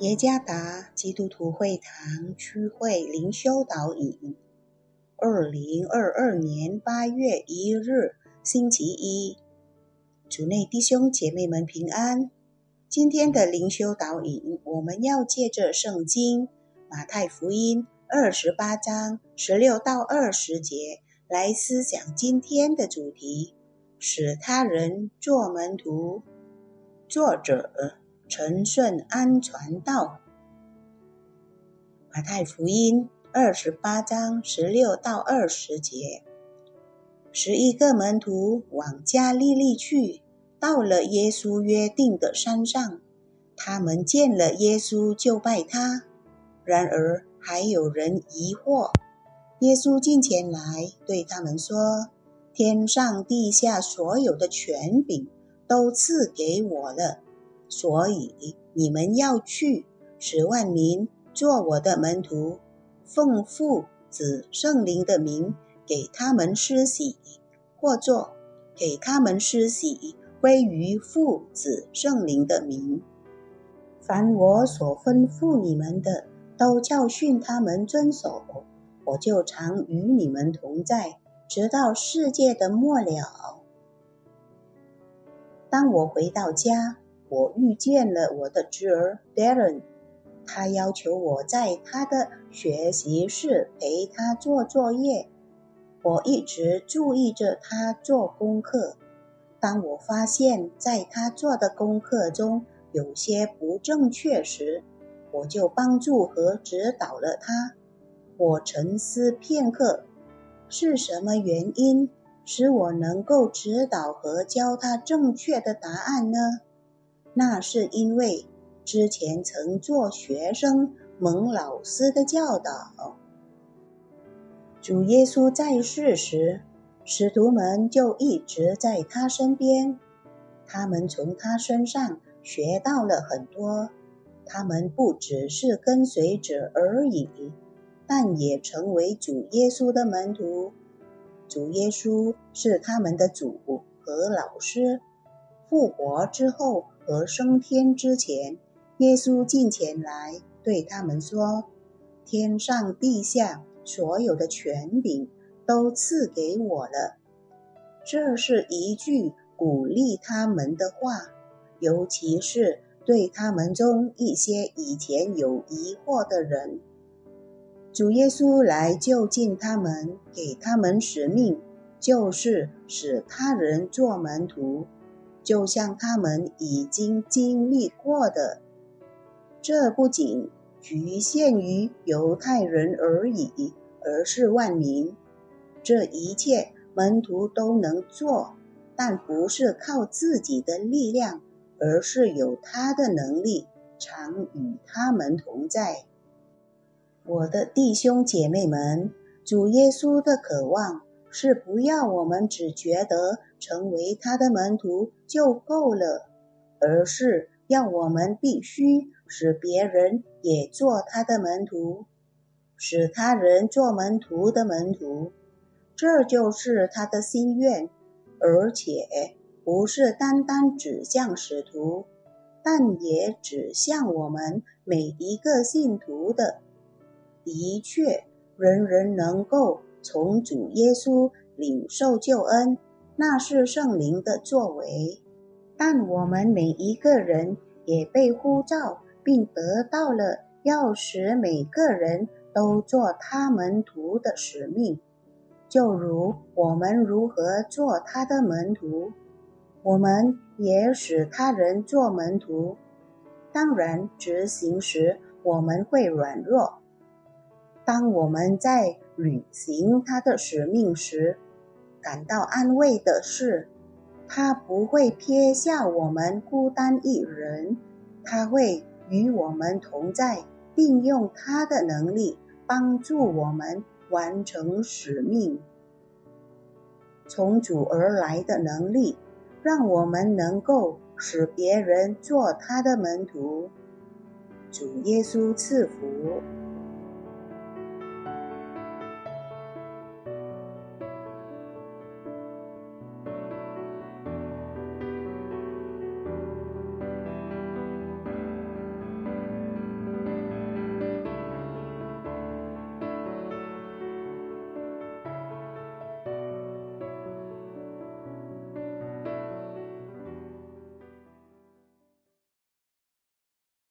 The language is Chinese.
耶加达基督徒会堂区会灵修导引，二零二二年八月一日星期一，主内弟兄姐妹们平安。今天的灵修导引，我们要借着圣经马太福音二十八章十六到二十节来思想今天的主题：使他人做门徒。作者。陈顺安传道，马太福音二十八章十六到二十节，十一个门徒往加利利去，到了耶稣约定的山上，他们见了耶稣就拜他。然而还有人疑惑。耶稣近前来对他们说：“天上地下所有的权柄都赐给我了。”所以你们要去，使万民做我的门徒，奉父子圣灵的名给他们施洗，或作给他们施洗归于父子圣灵的名。凡我所吩咐你们的，都教训他们遵守。我就常与你们同在，直到世界的末了。当我回到家。我遇见了我的侄儿 Darren，他要求我在他的学习室陪他做作业。我一直注意着他做功课。当我发现在他做的功课中有些不正确时，我就帮助和指导了他。我沉思片刻，是什么原因使我能够指导和教他正确的答案呢？那是因为之前曾做学生蒙老师的教导。主耶稣在世时，使徒们就一直在他身边，他们从他身上学到了很多。他们不只是跟随者而已，但也成为主耶稣的门徒。主耶稣是他们的主和老师。复活之后。和升天之前，耶稣近前来对他们说：“天上地下所有的权柄都赐给我了。”这是一句鼓励他们的话，尤其是对他们中一些以前有疑惑的人。主耶稣来就近他们，给他们使命，就是使他人做门徒。就像他们已经经历过的，这不仅局限于犹太人而已，而是万民。这一切门徒都能做，但不是靠自己的力量，而是有他的能力，常与他们同在。我的弟兄姐妹们，主耶稣的渴望。是不要我们只觉得成为他的门徒就够了，而是要我们必须使别人也做他的门徒，使他人做门徒的门徒，这就是他的心愿，而且不是单单指向使徒，但也指向我们每一个信徒的。的确，人人能够。从主耶稣领受救恩，那是圣灵的作为。但我们每一个人也被呼召，并得到了要使每个人都做他门徒的使命。就如我们如何做他的门徒，我们也使他人做门徒。当然，执行时我们会软弱。当我们在履行他的使命时，感到安慰的是，他不会撇下我们孤单一人，他会与我们同在，并用他的能力帮助我们完成使命。从主而来的能力，让我们能够使别人做他的门徒。主耶稣赐福。